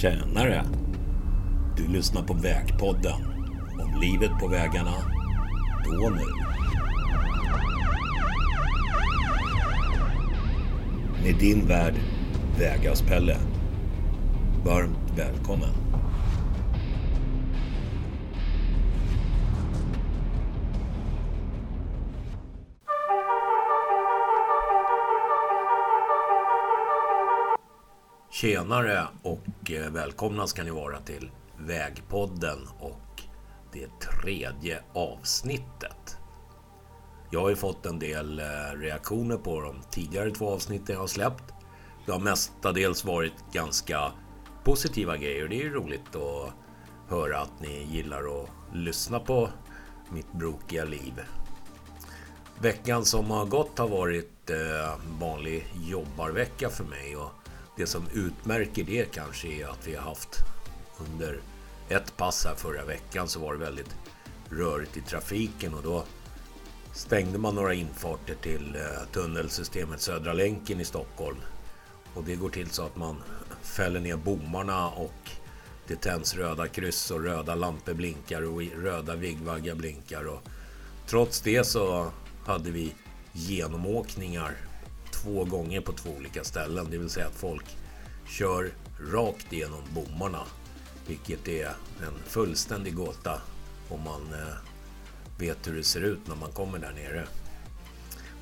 Tjänare! Du lyssnar på Vägpodden. Om livet på vägarna, då nu. Med din värd, Vägas-Pelle. Varmt välkommen. Tjenare och eh, välkomna ska ni vara till Vägpodden och det tredje avsnittet. Jag har ju fått en del eh, reaktioner på de tidigare två avsnitten jag har släppt. Det har mestadels varit ganska positiva grejer. Det är ju roligt att höra att ni gillar att lyssna på mitt brokiga liv. Veckan som har gått har varit eh, vanlig jobbarvecka för mig och det som utmärker det kanske är att vi har haft under ett pass här förra veckan så var det väldigt rörigt i trafiken och då stängde man några infarter till eh, tunnelsystemet Södra länken i Stockholm. Och det går till så att man fäller ner bommarna och det tänds röda kryss och röda lampor blinkar och röda vigvaggar blinkar. Och trots det så hade vi genomåkningar två gånger på två olika ställen. Det vill säga att folk kör rakt igenom bommarna. Vilket är en fullständig gåta om man eh, vet hur det ser ut när man kommer där nere.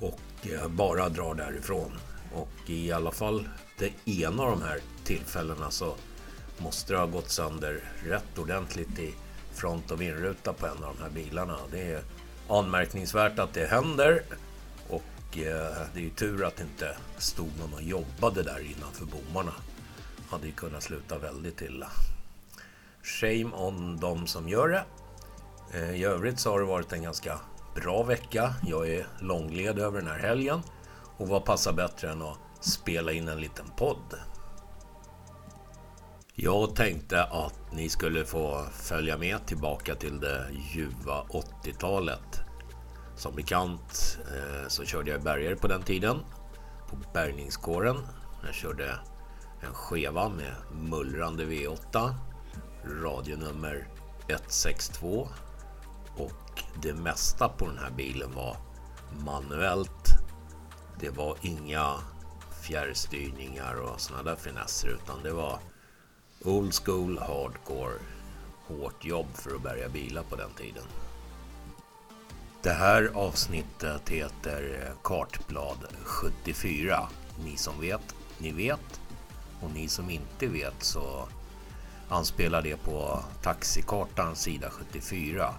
Och eh, bara drar därifrån. Och i alla fall det ena av de här tillfällena så måste det ha gått sönder rätt ordentligt i front och vindruta på en av de här bilarna. Det är anmärkningsvärt att det händer Eh, det är ju tur att det inte stod någon och jobbade där innanför bommarna. Hade ju kunnat sluta väldigt illa. Shame on de som gör det. Eh, I övrigt så har det varit en ganska bra vecka. Jag är långled över den här helgen. Och vad passar bättre än att spela in en liten podd? Jag tänkte att ni skulle få följa med tillbaka till det ljuva 80-talet. Som bekant eh, så körde jag bergare på den tiden. På bärgningskåren. Jag körde en skeva med mullrande V8. Radionummer 162. Och det mesta på den här bilen var manuellt. Det var inga fjärrstyrningar och sådana där finesser utan det var old school hardcore hårt jobb för att bärga bilar på den tiden. Det här avsnittet heter Kartblad 74. Ni som vet, ni vet. Och ni som inte vet så anspelar det på Taxikartan sida 74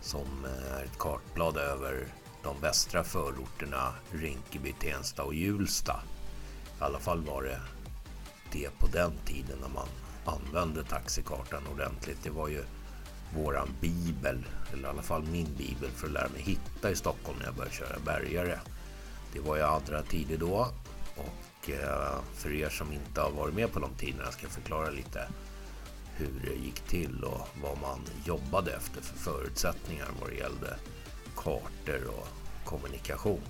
som är ett kartblad över de västra förorterna Rinkeby, Tensta och Hjulsta. I alla fall var det det på den tiden när man använde taxikartan ordentligt. Det var ju våran bibel, eller i alla fall min bibel för att lära mig hitta i Stockholm när jag började köra bergare. Det var ju andra tider då och eh, för er som inte har varit med på de tiderna ska jag förklara lite hur det gick till och vad man jobbade efter för förutsättningar vad det gällde kartor och kommunikation.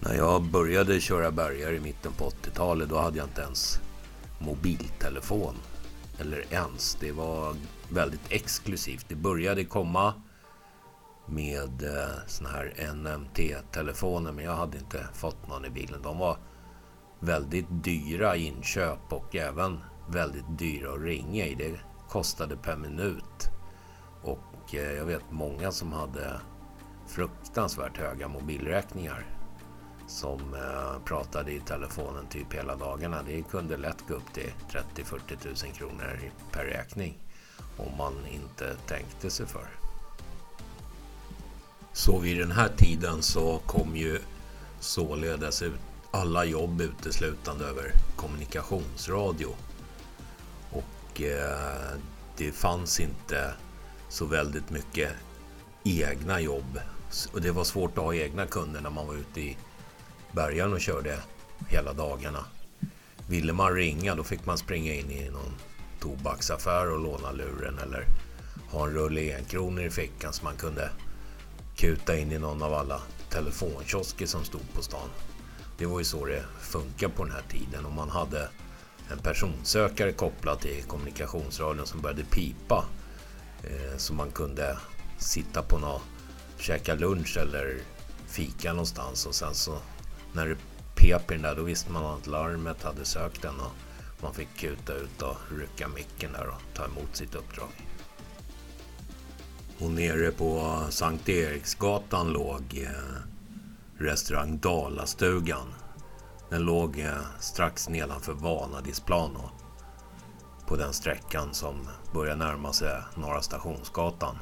När jag började köra bergare i mitten på 80-talet då hade jag inte ens mobiltelefon eller ens. Det var väldigt exklusivt. Det började komma med eh, såna här NMT-telefoner men jag hade inte fått någon i bilen. De var väldigt dyra inköp och även väldigt dyra att ringa i. Det kostade per minut. Och eh, jag vet många som hade fruktansvärt höga mobilräkningar som eh, pratade i telefonen typ hela dagarna. Det kunde lätt gå upp till 30-40 000 kronor per räkning om man inte tänkte sig för. Så vid den här tiden så kom ju således ut alla jobb uteslutande över kommunikationsradio. Och eh, det fanns inte så väldigt mycket egna jobb. Och det var svårt att ha egna kunder när man var ute i bärgaren och körde hela dagarna. Ville man ringa då fick man springa in i någon tobaksaffär och låna luren eller ha en rulle enkronor i fickan så man kunde kuta in i någon av alla telefonkiosker som stod på stan. Det var ju så det funkade på den här tiden och man hade en personsökare kopplad till kommunikationsradion som började pipa. Eh, så man kunde sitta på något, käka lunch eller fika någonstans och sen så när det pep i den där då visste man att larmet hade sökt den och man fick kuta ut och rycka micken där och ta emot sitt uppdrag. Och nere på Sankt Eriksgatan låg eh, restaurang Dalastugan. Den låg eh, strax nedanför Vanadisplan och på den sträckan som börjar närma sig Norra Stationsgatan.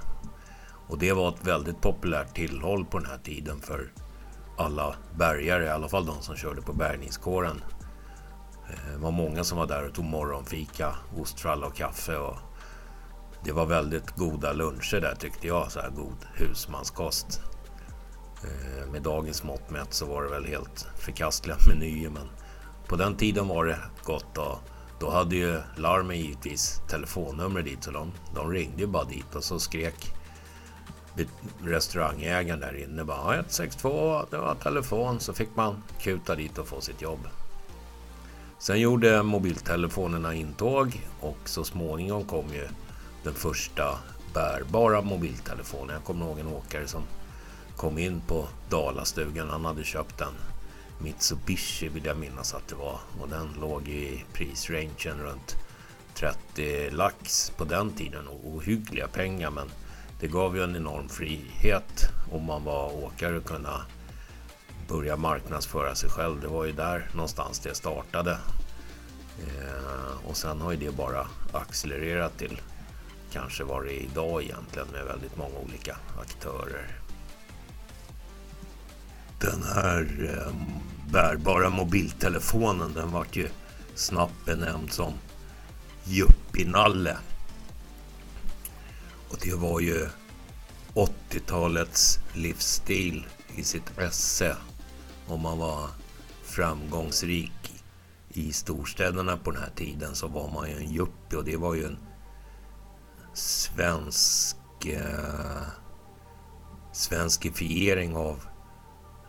Och det var ett väldigt populärt tillhåll på den här tiden för alla bärgare, i alla fall de som körde på bärgningskåren. Det var många som var där och tog morgonfika, ostfralla och kaffe. Och det var väldigt goda luncher där tyckte jag, så här god husmanskost. Eh, med dagens mått mätt så var det väl helt förkastliga menyer men på den tiden var det gott och då hade ju larmen givetvis telefonnummer dit så de, de ringde ju bara dit och så skrek restaurangägaren där inne bara 162, det var telefon så fick man kuta dit och få sitt jobb. Sen gjorde mobiltelefonerna intåg och så småningom kom ju den första bärbara mobiltelefonen. Jag kommer ihåg en åkare som kom in på Dalastugan. Han hade köpt en Mitsubishi vill jag minnas att det var. Och den låg i prisrangen runt 30 lax på den tiden. Ohyggliga pengar men det gav ju en enorm frihet om man var åkare och kunna börja marknadsföra sig själv. Det var ju där någonstans det startade. Eh, och sen har ju det bara accelererat till kanske vad det är idag egentligen med väldigt många olika aktörer. Den här eh, bärbara mobiltelefonen den vart ju snabbt benämnd som Juppinalle. Och det var ju 80-talets livsstil i sitt esse. Om man var framgångsrik i storstäderna på den här tiden så var man ju en yuppie och det var ju en svensk eh, svenskifiering av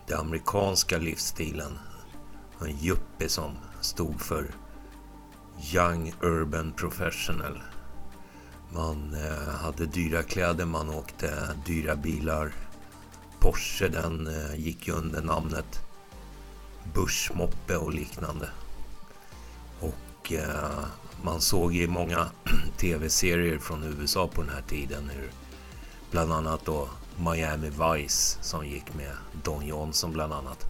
den amerikanska livsstilen. En yuppie som stod för Young Urban Professional. Man eh, hade dyra kläder, man åkte dyra bilar. Porsche den eh, gick ju under namnet Bushmoppe och liknande. Och eh, man såg i många tv-serier från USA på den här tiden hur bland annat då Miami Vice som gick med Don Johnson bland annat.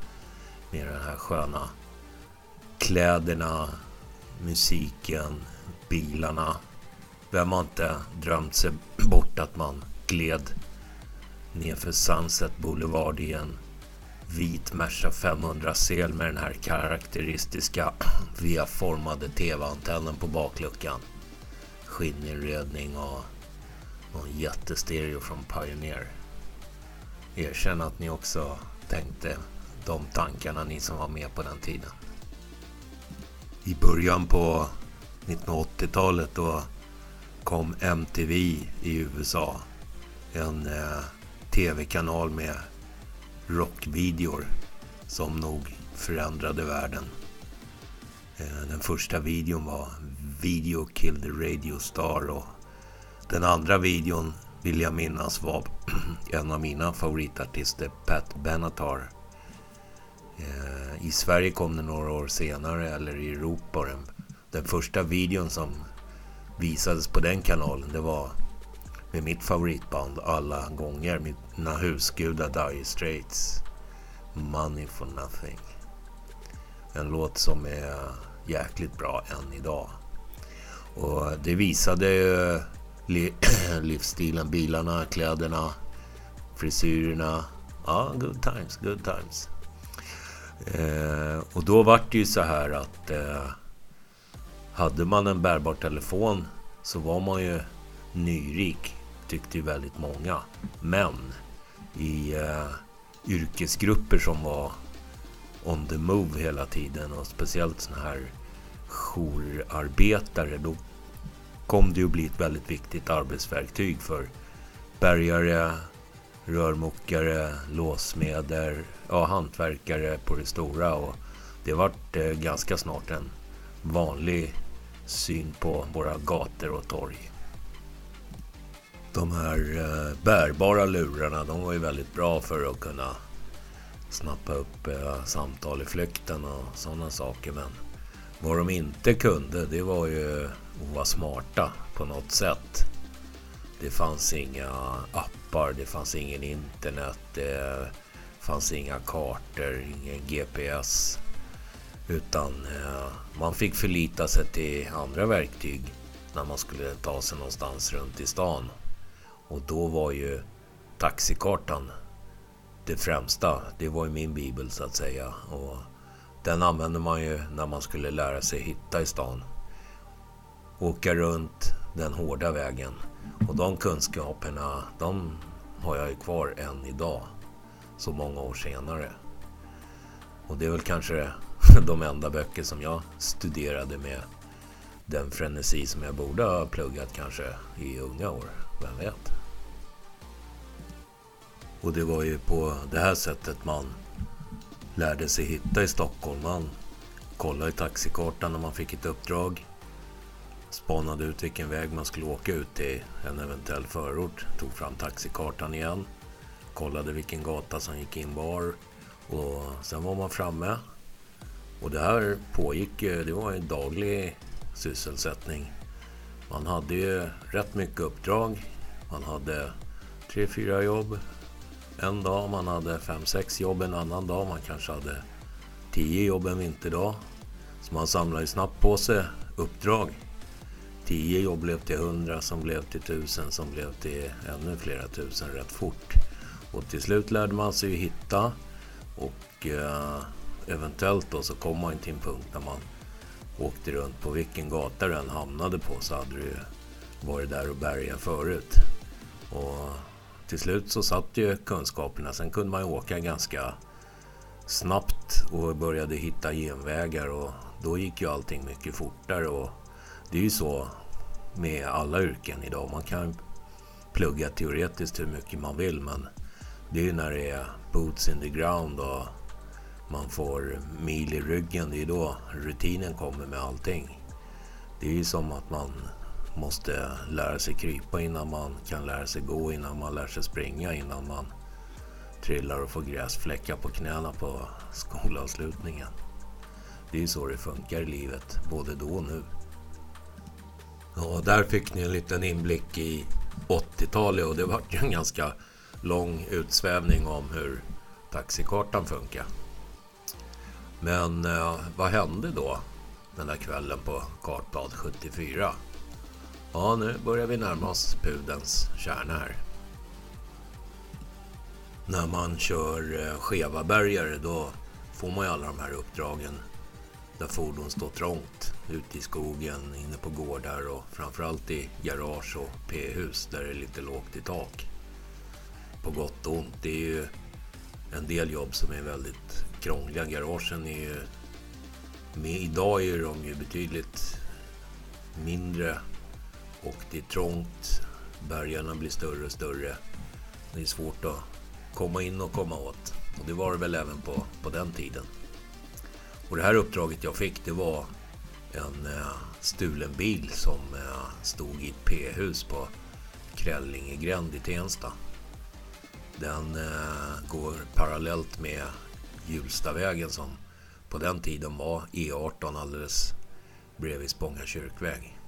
Med de här sköna kläderna, musiken, bilarna. Vem har inte drömt sig bort att man gled nerför Sunset Boulevard i en vit Merca 500 sel med den här karaktäristiska V-formade TV-antennen på bakluckan. Skinninredning och någon jättestereo från Pioneer. Erkänn att ni också tänkte de tankarna, ni som var med på den tiden. I början på 1980-talet då kom MTV i USA. En eh, tv-kanal med rockvideor som nog förändrade världen. Eh, den första videon var Video Kill the Radio Star och den andra videon vill jag minnas var en av mina favoritartister, Pat Benatar. Eh, I Sverige kom den några år senare, eller i Europa. Den, den första videon som visades på den kanalen, det var med mitt favoritband alla gånger. Mina husgudar Dire Straits. Money for nothing. En låt som är jäkligt bra än idag. Och det visade livsstilen, bilarna, kläderna, frisyrerna. Ja, good times, good times. Eh, och då vart det ju så här att eh, hade man en bärbar telefon så var man ju nyrik, tyckte ju väldigt många. Men i eh, yrkesgrupper som var on the move hela tiden och speciellt såna här jourarbetare, då kom det ju bli ett väldigt viktigt arbetsverktyg för bärgare, rörmokare, låsmeder, ja, hantverkare på det stora. Och det vart eh, ganska snart en vanlig syn på våra gator och torg. De här eh, bärbara lurarna, de var ju väldigt bra för att kunna snappa upp eh, samtal i flykten och sådana saker. Men vad de inte kunde, det var ju att vara smarta på något sätt. Det fanns inga appar, det fanns ingen internet, det fanns inga kartor, ingen GPS. Utan eh, man fick förlita sig till andra verktyg när man skulle ta sig någonstans runt i stan. Och då var ju taxikartan det främsta. Det var ju min bibel så att säga. Och den använde man ju när man skulle lära sig hitta i stan. Åka runt den hårda vägen. Och de kunskaperna, de har jag ju kvar än idag. Så många år senare. Och det är väl kanske de enda böcker som jag studerade med den frenesi som jag borde ha pluggat kanske i unga år. Vem vet? Och det var ju på det här sättet man lärde sig hitta i Stockholm. Man kollade i taxikartan när man fick ett uppdrag. Spanade ut vilken väg man skulle åka ut till en eventuell förort. Tog fram taxikartan igen. Kollade vilken gata som gick in var. Och sen var man framme. Och det här pågick ju, det var en daglig sysselsättning. Man hade ju rätt mycket uppdrag. Man hade tre, fyra jobb en dag. Man hade fem, sex jobb en annan dag. Man kanske hade tio jobb en vinterdag. Så man samlade ju snabbt på sig uppdrag. Tio jobb blev till hundra, som blev till tusen, som blev till ännu flera tusen rätt fort. Och till slut lärde man sig ju hitta och eh, eventuellt då så kom man till en punkt när man åkte runt på vilken gata den hamnade på så hade du varit där och bärgat förut. Och till slut så satt ju kunskaperna. Sen kunde man ju åka ganska snabbt och började hitta genvägar och då gick ju allting mycket fortare. Och det är ju så med alla yrken idag. Man kan plugga teoretiskt hur mycket man vill men det är ju när det är boots in the ground och man får mil i ryggen. Det är då rutinen kommer med allting. Det är ju som att man måste lära sig krypa innan man kan lära sig gå, innan man lär sig springa, innan man trillar och får gräsfläckar på knäna på skolavslutningen. Det är ju så det funkar i livet, både då och nu. Ja, där fick ni en liten inblick i 80-talet och det var ju en ganska lång utsvävning om hur taxikartan funkar. Men eh, vad hände då den där kvällen på Kartbad 74? Ja, nu börjar vi närma oss pudens kärna här. När man kör eh, skeva bergare då får man ju alla de här uppdragen där fordon står trångt ute i skogen, inne på gårdar och framförallt i garage och p-hus där det är lite lågt i tak. På gott och ont. Det är ju en del jobb som är väldigt krångliga. Garagen är ju... Med, idag är de ju betydligt mindre och det är trångt. Bergarna blir större och större. Det är svårt att komma in och komma åt. Och det var det väl även på, på den tiden. Och det här uppdraget jag fick det var en eh, stulen bil som eh, stod i ett p-hus på Krällingegränd i Tensta. Den eh, går parallellt med Hjulstavägen som på den tiden var E18 alldeles bredvid Spånga kyrkväg.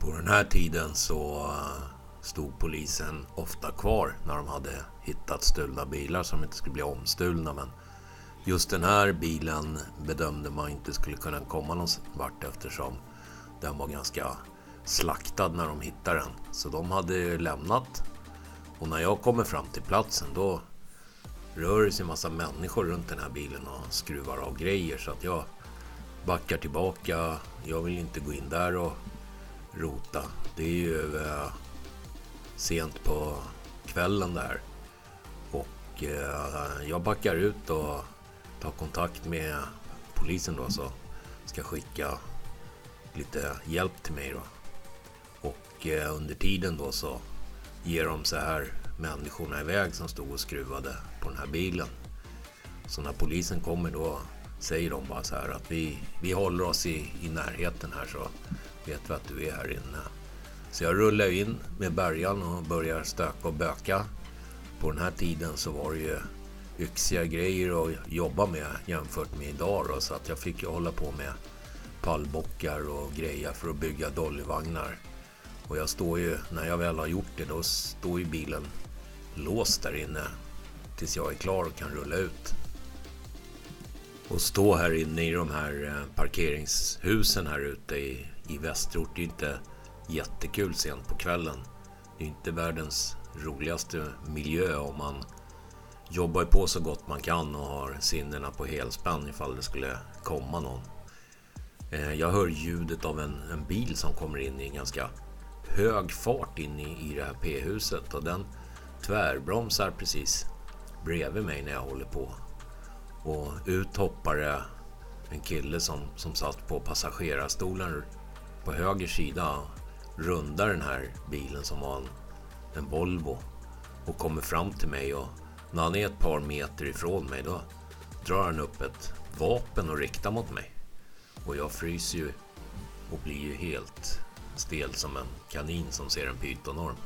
På den här tiden så eh, stod polisen ofta kvar när de hade hittat stulna bilar som inte skulle bli omstulna. Men just den här bilen bedömde man inte skulle kunna komma någon vart eftersom den var ganska slaktad när de hittade den. Så de hade lämnat. Och när jag kommer fram till platsen då rör det sig en massa människor runt den här bilen och skruvar av grejer. Så att jag backar tillbaka. Jag vill inte gå in där och rota. Det är ju eh, sent på kvällen där. Och eh, jag backar ut och tar kontakt med polisen då så ska skicka lite hjälp till mig då. Och eh, under tiden då så ger de så här människorna iväg som stod och skruvade på den här bilen. Så när polisen kommer då säger de bara så här att vi, vi håller oss i, i närheten här så vet vi att du är här inne. Så jag rullar in med bärgaren och börjar stöka och böka. På den här tiden så var det ju yxiga grejer att jobba med jämfört med idag då, så att jag fick ju hålla på med pallbockar och grejer för att bygga dollyvagnar. Och jag står ju, när jag väl har gjort det, då står ju bilen låst där inne tills jag är klar och kan rulla ut. Och stå här inne i de här eh, parkeringshusen här ute i, i Västerort, det är inte jättekul sent på kvällen. Det är inte världens roligaste miljö om man jobbar på så gott man kan och har sinnena på helspänn ifall det skulle komma någon. Eh, jag hör ljudet av en, en bil som kommer in i en ganska hög fart in i, i det här P-huset och den tvärbromsar precis bredvid mig när jag håller på. Och ut hoppar det en kille som, som satt på passagerarstolen på höger sida rundar den här bilen som var en, en Volvo och kommer fram till mig och när han är ett par meter ifrån mig då drar han upp ett vapen och riktar mot mig. Och jag fryser ju och blir ju helt stel som en kanin som ser en pytonorm.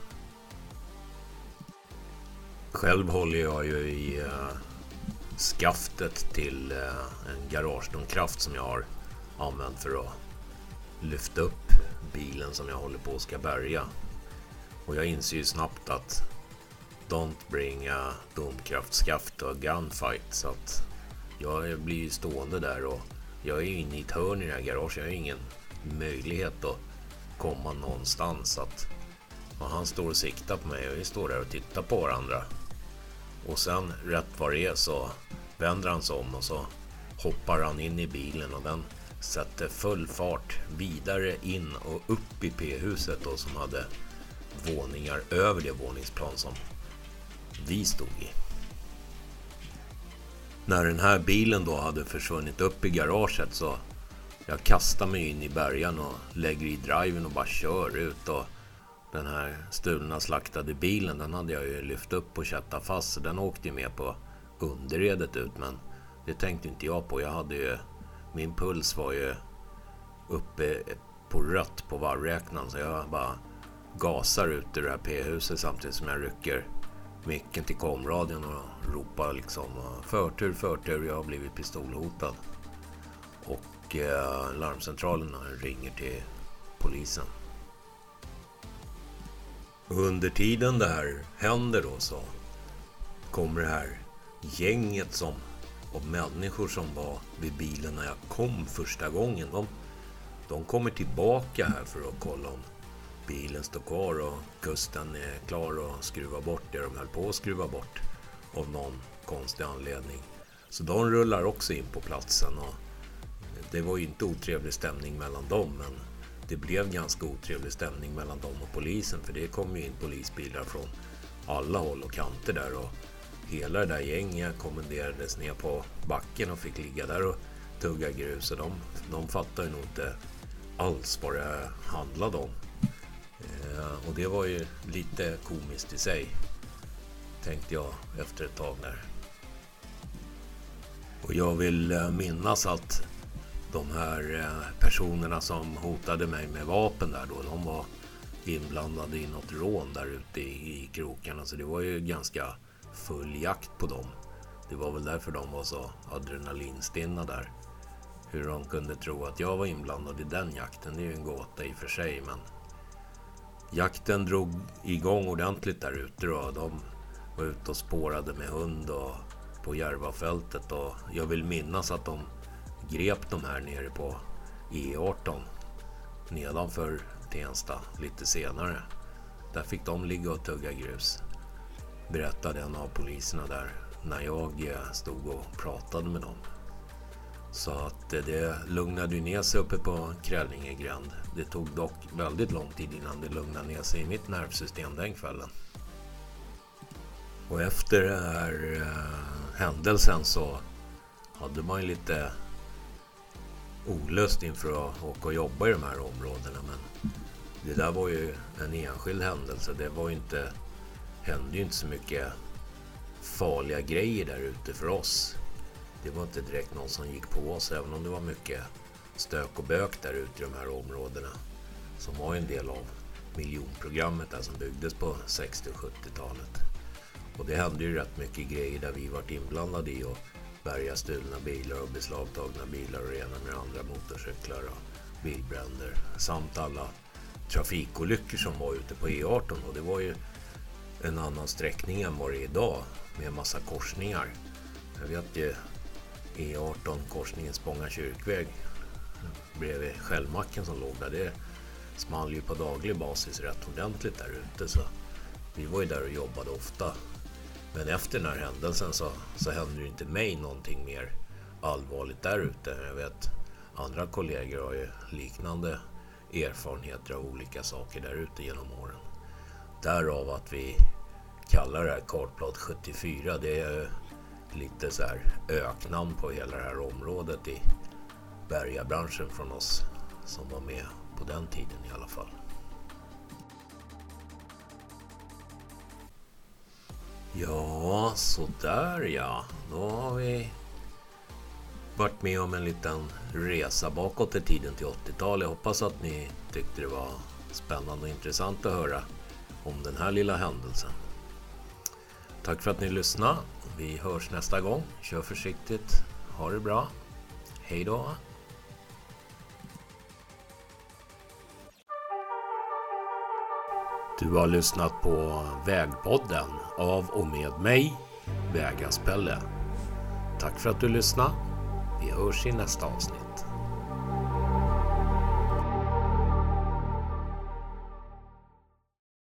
Själv håller jag ju i eh, skaftet till eh, en garagedomkraft som jag har använt för att lyfta upp bilen som jag håller på att ska bärga. Och jag inser ju snabbt att Don't bring a domkraftskaft och gunfight. Så att jag blir ju stående där och jag är ju inne i ett hörn i det här garaget. Jag har ingen möjlighet att komma någonstans. Att, och han står och siktar på mig och vi står där och tittar på varandra. Och sen rätt vad det är så vänder han sig om och så hoppar han in i bilen och den sätter full fart vidare in och upp i P-huset då som hade våningar över det våningsplan som vi stod i. När den här bilen då hade försvunnit upp i garaget så jag kastar mig in i bärgaren och lägger i driven och bara kör ut. Och den här stulna slaktade bilen den hade jag ju lyft upp och kättat fast så den åkte ju med på underredet ut men det tänkte inte jag på. Jag hade ju min puls var ju uppe på rött på varvräknaren så jag bara gasar ut ur det här P-huset samtidigt som jag rycker micken till komradion och ropar liksom förtur, förtur, jag har blivit pistolhotad. Och och larmcentralerna ringer till polisen. Under tiden det här händer då så kommer det här gänget som och människor som var vid bilen när jag kom första gången. De, de kommer tillbaka här för att kolla om bilen står kvar och kusten är klar att skruva bort det de höll på att skruva bort av någon konstig anledning. Så de rullar också in på platsen och det var ju inte otrevlig stämning mellan dem men det blev ganska otrevlig stämning mellan dem och polisen för det kom ju in polisbilar från alla håll och kanter där och hela det där gänget kommenderades ner på backen och fick ligga där och tugga grus. Och de, de fattade ju nog inte alls vad det handlade om. Eh, och det var ju lite komiskt i sig. Tänkte jag efter ett tag där. Och jag vill eh, minnas att de här eh, personerna som hotade mig med vapen där då, de var inblandade i något rån där ute i, krokarna. Så det var ju ganska full jakt på dem. Det var väl därför de var så adrenalinstinna där. Hur de kunde tro att jag var inblandad i den jakten, det är ju en gåta i och för sig. Men jakten drog igång ordentligt där ute då. de var ute och spårade med hund och på Järvafältet och jag vill minnas att de grep de här nere på E18 nedanför Tensta lite senare. Där fick de ligga och tugga grus berättade en av poliserna där när jag eh, stod och pratade med dem. Så att eh, det lugnade ju ner sig uppe på Krällingegränd. Det tog dock väldigt lång tid innan det lugnade ner sig i mitt nervsystem den kvällen. Och efter den här eh, händelsen så hade man ju lite olust inför att åka och jobba i de här områdena. Men det där var ju en enskild händelse. Det var ju inte hände ju inte så mycket farliga grejer där ute för oss. det var inte direkt någon som gick på oss även om det var mycket stök och bök där ute i de här områdena som var en del av miljonprogrammet där som byggdes på 60 och 70-talet. Och det hände ju rätt mycket grejer där vi varit inblandade i och bärga stulna bilar och beslagtagna bilar och rena med andra motorcyklar och bilbränder samt alla trafikolyckor som var ute på E18 och det var ju en annan sträckning än vad det är idag med massa korsningar. Jag vet ju E18 korsningen Spånga kyrkväg bredvid Skällmacken som låg där. Det small ju på daglig basis rätt ordentligt där ute så vi var ju där och jobbade ofta. Men efter den här händelsen så, så hände ju inte mig någonting mer allvarligt där ute. Jag vet andra kollegor har ju liknande erfarenheter av olika saker där ute genom åren. Därav att vi kallar det här kartblad 74. Det är lite så här öknamn på hela det här området i bärgarbranschen från oss som var med på den tiden i alla fall. Ja, så där ja. Då har vi varit med om en liten resa bakåt i tiden till 80-talet. Jag hoppas att ni tyckte det var spännande och intressant att höra om den här lilla händelsen. Tack för att ni lyssnade. Vi hörs nästa gång. Kör försiktigt. Ha det bra. Hej då. Du har lyssnat på Vägpodden av och med mig, Vägaspelle. Tack för att du lyssnade. Vi hörs i nästa avsnitt.